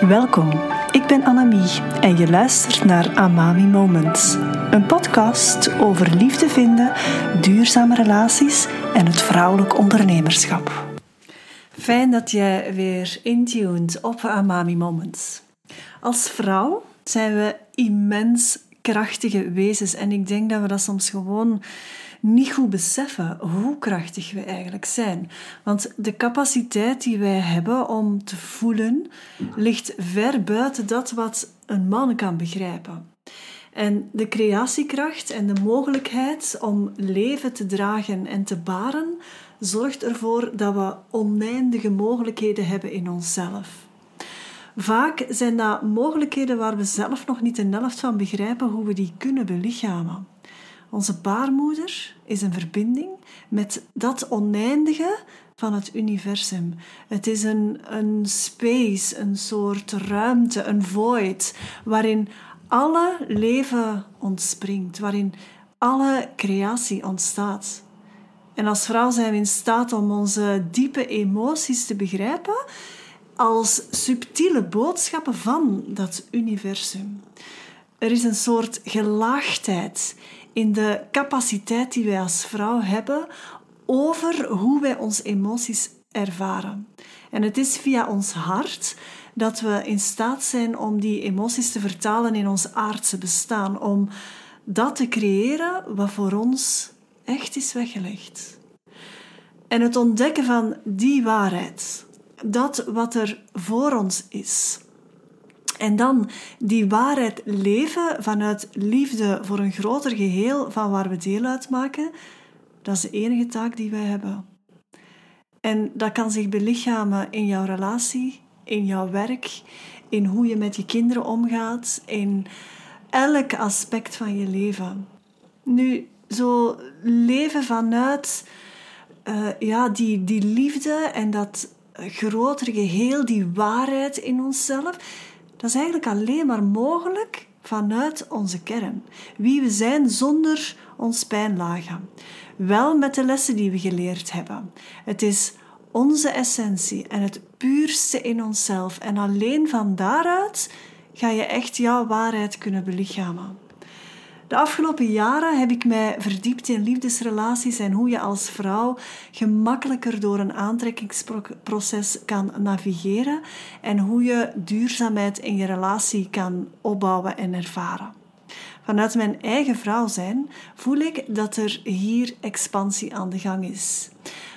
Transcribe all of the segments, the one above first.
Welkom, ik ben Annemie en je luistert naar Amami Moments. Een podcast over liefde vinden, duurzame relaties en het vrouwelijk ondernemerschap. Fijn dat jij weer intuned op Amami Moments. Als vrouw zijn we immens krachtige wezens en ik denk dat we dat soms gewoon niet goed beseffen hoe krachtig we eigenlijk zijn. Want de capaciteit die wij hebben om te voelen ligt ver buiten dat wat een man kan begrijpen. En de creatiekracht en de mogelijkheid om leven te dragen en te baren zorgt ervoor dat we oneindige mogelijkheden hebben in onszelf. Vaak zijn dat mogelijkheden waar we zelf nog niet de helft van begrijpen hoe we die kunnen belichamen. Onze baarmoeder is een verbinding met dat oneindige van het universum. Het is een, een space, een soort ruimte, een void, waarin alle leven ontspringt, waarin alle creatie ontstaat. En als vrouw zijn we in staat om onze diepe emoties te begrijpen als subtiele boodschappen van dat universum. Er is een soort gelaagdheid in de capaciteit die wij als vrouw hebben over hoe wij onze emoties ervaren. En het is via ons hart dat we in staat zijn om die emoties te vertalen in ons aardse bestaan, om dat te creëren wat voor ons echt is weggelegd. En het ontdekken van die waarheid, dat wat er voor ons is, en dan die waarheid leven vanuit liefde voor een groter geheel van waar we deel uitmaken, dat is de enige taak die wij hebben. En dat kan zich belichamen in jouw relatie, in jouw werk, in hoe je met je kinderen omgaat, in elk aspect van je leven. Nu, zo leven vanuit uh, ja, die, die liefde en dat grotere geheel, die waarheid in onszelf, dat is eigenlijk alleen maar mogelijk vanuit onze kern. Wie we zijn zonder ons pijnlagen. Wel met de lessen die we geleerd hebben. Het is onze essentie en het puurste in onszelf. En alleen van daaruit ga je echt jouw waarheid kunnen belichamen. De afgelopen jaren heb ik mij verdiept in liefdesrelaties en hoe je als vrouw gemakkelijker door een aantrekkingsproces kan navigeren en hoe je duurzaamheid in je relatie kan opbouwen en ervaren. Vanuit mijn eigen vrouw zijn voel ik dat er hier expansie aan de gang is.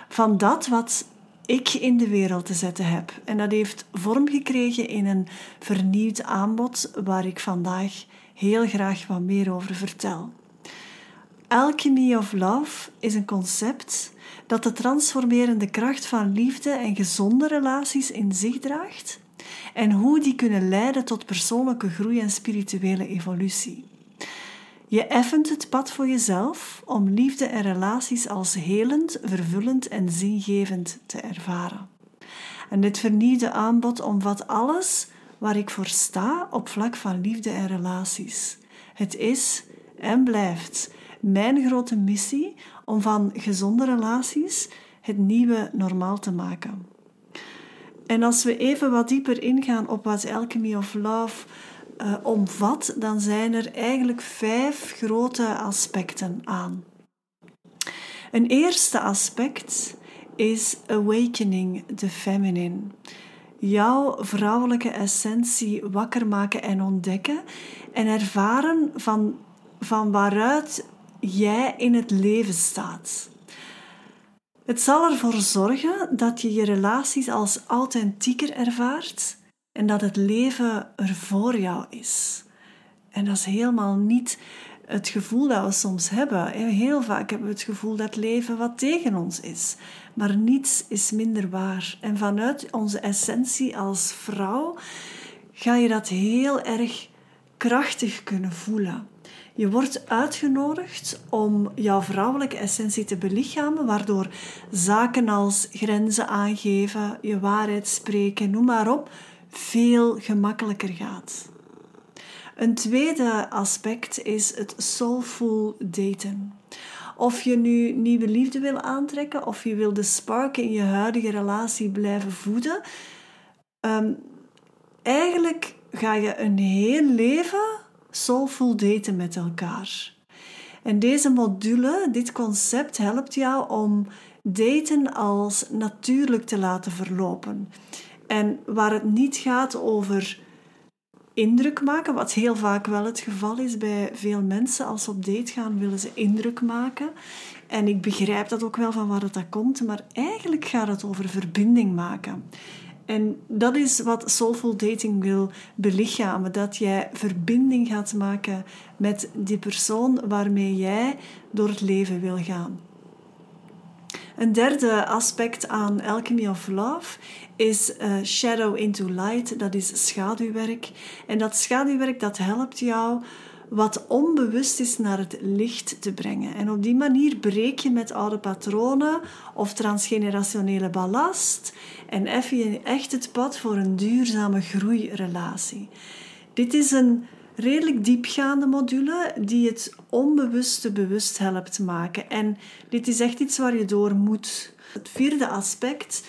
Van dat wat ik in de wereld te zetten heb. En dat heeft vorm gekregen in een vernieuwd aanbod waar ik vandaag heel graag wat meer over vertel. Alchemy of Love is een concept dat de transformerende kracht van liefde en gezonde relaties in zich draagt en hoe die kunnen leiden tot persoonlijke groei en spirituele evolutie. Je effent het pad voor jezelf om liefde en relaties als helend, vervullend en zingevend te ervaren. En dit vernieuwde aanbod omvat alles waar ik voor sta op vlak van liefde en relaties. Het is en blijft mijn grote missie om van gezonde relaties het nieuwe normaal te maken. En als we even wat dieper ingaan op wat Alchemy of Love uh, omvat, dan zijn er eigenlijk vijf grote aspecten aan. Een eerste aspect is awakening the feminine jouw vrouwelijke essentie wakker maken en ontdekken en ervaren van, van waaruit jij in het leven staat. Het zal ervoor zorgen dat je je relaties als authentieker ervaart en dat het leven er voor jou is. En dat is helemaal niet het gevoel dat we soms hebben. Heel vaak hebben we het gevoel dat leven wat tegen ons is. Maar niets is minder waar. En vanuit onze essentie als vrouw ga je dat heel erg krachtig kunnen voelen. Je wordt uitgenodigd om jouw vrouwelijke essentie te belichamen, waardoor zaken als grenzen aangeven, je waarheid spreken, noem maar op, veel gemakkelijker gaat. Een tweede aspect is het soulful daten. Of je nu nieuwe liefde wil aantrekken, of je wil de spark in je huidige relatie blijven voeden. Ehm, eigenlijk ga je een heel leven soulful daten met elkaar. En deze module, dit concept, helpt jou om daten als natuurlijk te laten verlopen. En waar het niet gaat over indruk maken, wat heel vaak wel het geval is bij veel mensen. Als ze op date gaan, willen ze indruk maken. En ik begrijp dat ook wel van waar het dat komt, maar eigenlijk gaat het over verbinding maken. En dat is wat soulful dating wil belichamen. Dat jij verbinding gaat maken met die persoon waarmee jij door het leven wil gaan. Een derde aspect aan Alchemy of Love is uh, Shadow into Light. Dat is schaduwwerk. En dat schaduwwerk dat helpt jou wat onbewust is naar het licht te brengen. En op die manier breek je met oude patronen of transgenerationele ballast en effen je echt het pad voor een duurzame groeirelatie. Dit is een redelijk diepgaande module die het onbewuste bewust helpt maken. En dit is echt iets waar je door moet. Het vierde aspect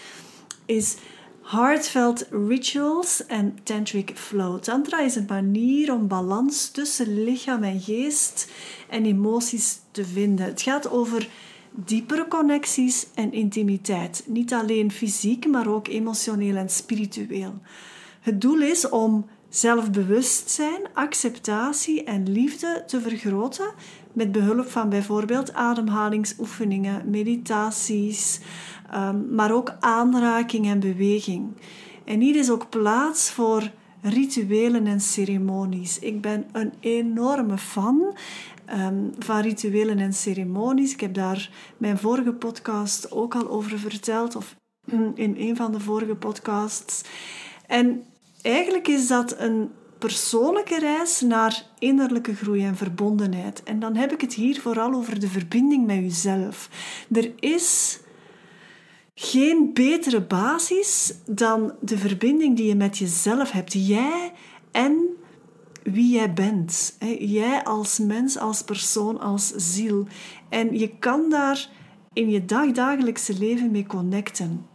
is heartfelt rituals en tantric flow. Tantra is een manier om balans tussen lichaam en geest en emoties te vinden. Het gaat over diepere connecties en intimiteit. Niet alleen fysiek, maar ook emotioneel en spiritueel. Het doel is om zelfbewustzijn, acceptatie en liefde te vergroten met behulp van bijvoorbeeld ademhalingsoefeningen, meditaties, ehm, maar ook aanraking en beweging. En hier is ook plaats voor rituelen en ceremonies. Ik ben een enorme fan ehm, van rituelen en ceremonies. Ik heb daar mijn vorige podcast ook al over verteld, of in een van de vorige podcasts. En eigenlijk is dat een persoonlijke reis naar innerlijke groei en verbondenheid. En dan heb ik het hier vooral over de verbinding met jezelf. Er is geen betere basis dan de verbinding die je met jezelf hebt. Jij en wie jij bent. Jij als mens, als persoon, als ziel. En je kan daar in je dagdagelijkse leven mee connecten.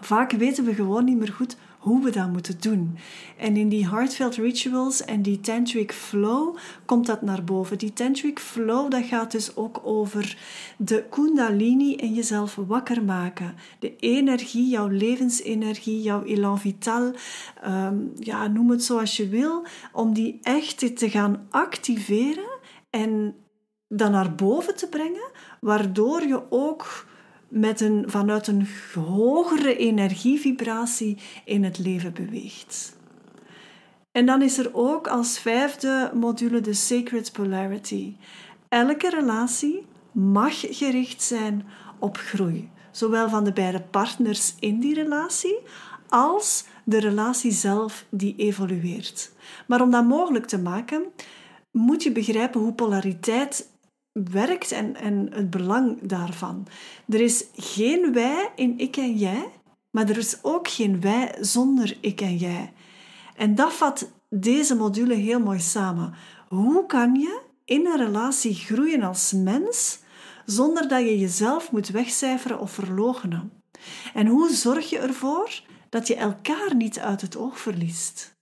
Vaak weten we gewoon niet meer goed hoe we dat moeten doen. En in die heartfelt rituals en die tantric flow komt dat naar boven. Die tantric flow dat gaat dus ook over de kundalini en jezelf wakker maken. De energie, jouw levensenergie, jouw elan vital, ehm, ja, noem het zoals je wil, om die echt te gaan activeren en dan naar boven te brengen, waardoor je ook met een, vanuit een hogere energievibratie in het leven beweegt. En dan is er ook als vijfde module de Sacred Polarity. Elke relatie mag gericht zijn op groei, zowel van de beide partners in die relatie als de relatie zelf die evolueert. Maar om dat mogelijk te maken, moet je begrijpen hoe polariteit werkt en, en het belang daarvan. Er is geen wij in ik en jij, maar er is ook geen wij zonder ik en jij. En dat vat deze module heel mooi samen. Hoe kan je in een relatie groeien als mens zonder dat je jezelf moet wegcijferen of verloochenen? En hoe zorg je ervoor dat je elkaar niet uit het oog verliest?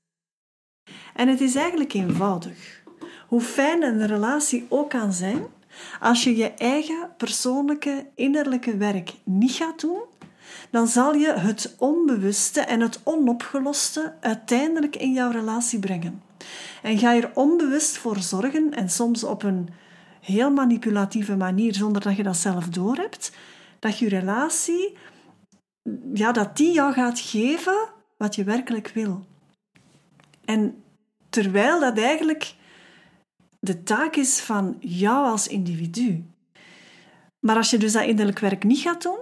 En het is eigenlijk eenvoudig. Hoe fijn een relatie ook kan zijn, als je je eigen persoonlijke innerlijke werk niet gaat doen, dan zal je het onbewuste en het onopgeloste uiteindelijk in jouw relatie brengen. En ga je er onbewust voor zorgen, en soms op een heel manipulatieve manier, zonder dat je dat zelf doorhebt, dat je relatie, ja, dat die jou gaat geven wat je werkelijk wil. En terwijl dat eigenlijk de taak is van jou als individu. Maar als je dus dat innerlijk werk niet gaat doen,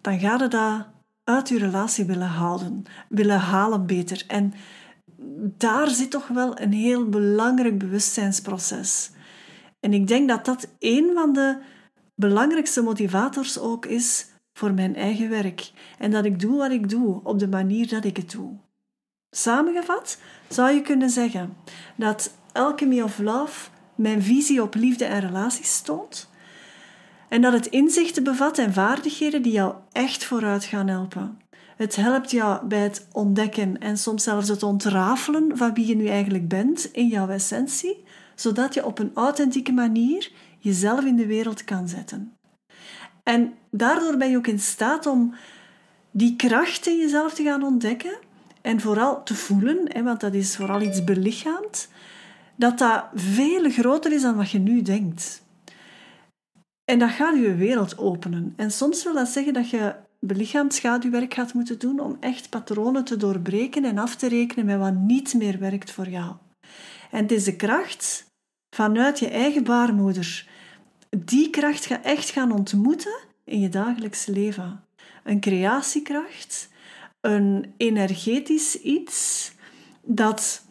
dan ga je dat uit je relatie willen halen, willen halen beter. En daar zit toch wel een heel belangrijk bewustzijnsproces. En ik denk dat dat een van de belangrijkste motivators ook is voor mijn eigen werk. En dat ik doe wat ik doe op de manier dat ik het doe. Samengevat zou je kunnen zeggen dat Alchemy of Love mijn visie op liefde en relaties toont. En dat het inzichten bevat en vaardigheden die jou echt vooruit gaan helpen. Het helpt jou bij het ontdekken en soms zelfs het ontrafelen van wie je nu eigenlijk bent in jouw essentie, zodat je op een authentieke manier jezelf in de wereld kan zetten. En daardoor ben je ook in staat om die kracht in jezelf te gaan ontdekken en vooral te voelen, want dat is vooral iets belichaamd, dat dat veel groter is dan wat je nu denkt. En dat gaat je wereld openen. En soms wil dat zeggen dat je belichaamd schaduwwerk gaat moeten doen om echt patronen te doorbreken en af te rekenen met wat niet meer werkt voor jou. En het is de kracht vanuit je eigen baarmoeder. Die kracht ga echt gaan ontmoeten in je dagelijks leven. Een creatiekracht, een energetisch iets dat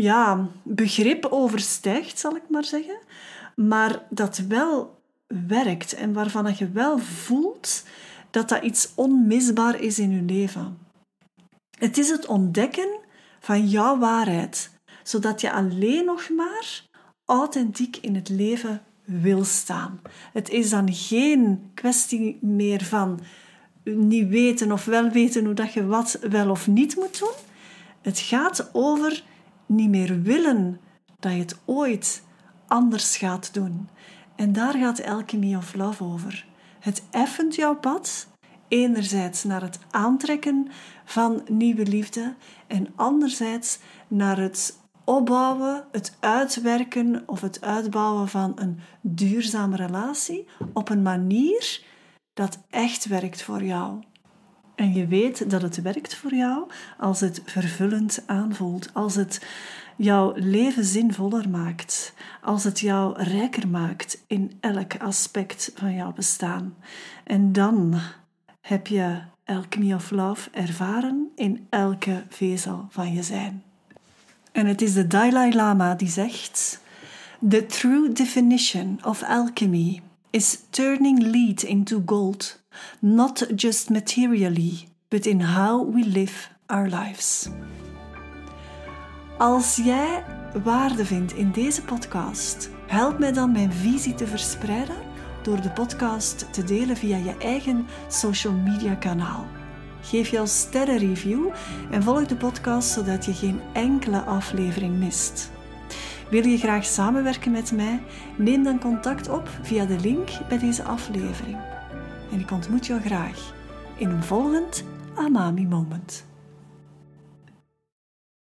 ja, begrip overstijgt, zal ik maar zeggen, maar dat wel werkt en waarvan je wel voelt dat dat iets onmisbaar is in je leven. Het is het ontdekken van jouw waarheid, zodat je alleen nog maar authentiek in het leven wil staan. Het is dan geen kwestie meer van niet weten of wel weten hoe dat je wat wel of niet moet doen. Het gaat over niet meer willen dat je het ooit anders gaat doen. En daar gaat Alchemy of Love over. Het effent jouw pad, enerzijds naar het aantrekken van nieuwe liefde en anderzijds naar het opbouwen, het uitwerken of het uitbouwen van een duurzame relatie op een manier dat echt werkt voor jou. En je weet dat het werkt voor jou als het vervullend aanvoelt, als het jouw leven zinvoller maakt, als het jou rijker maakt in elk aspect van jouw bestaan. En dan heb je Alchemy of Love ervaren in elke vezel van je zijn. En het is de Dalai Lama die zegt: The true definition of alchemy is turning lead into gold, not just materially, but in how we live our lives. Als jij waarde vindt in deze podcast, help mij dan mijn visie te verspreiden door de podcast te delen via je eigen social media kanaal. Geef jouw sterrenreview en volg de podcast zodat je geen enkele aflevering mist. Wil je graag samenwerken met mij? Neem dan contact op via de link bij deze aflevering. En ik ontmoet jou graag in een volgend Amami Moment.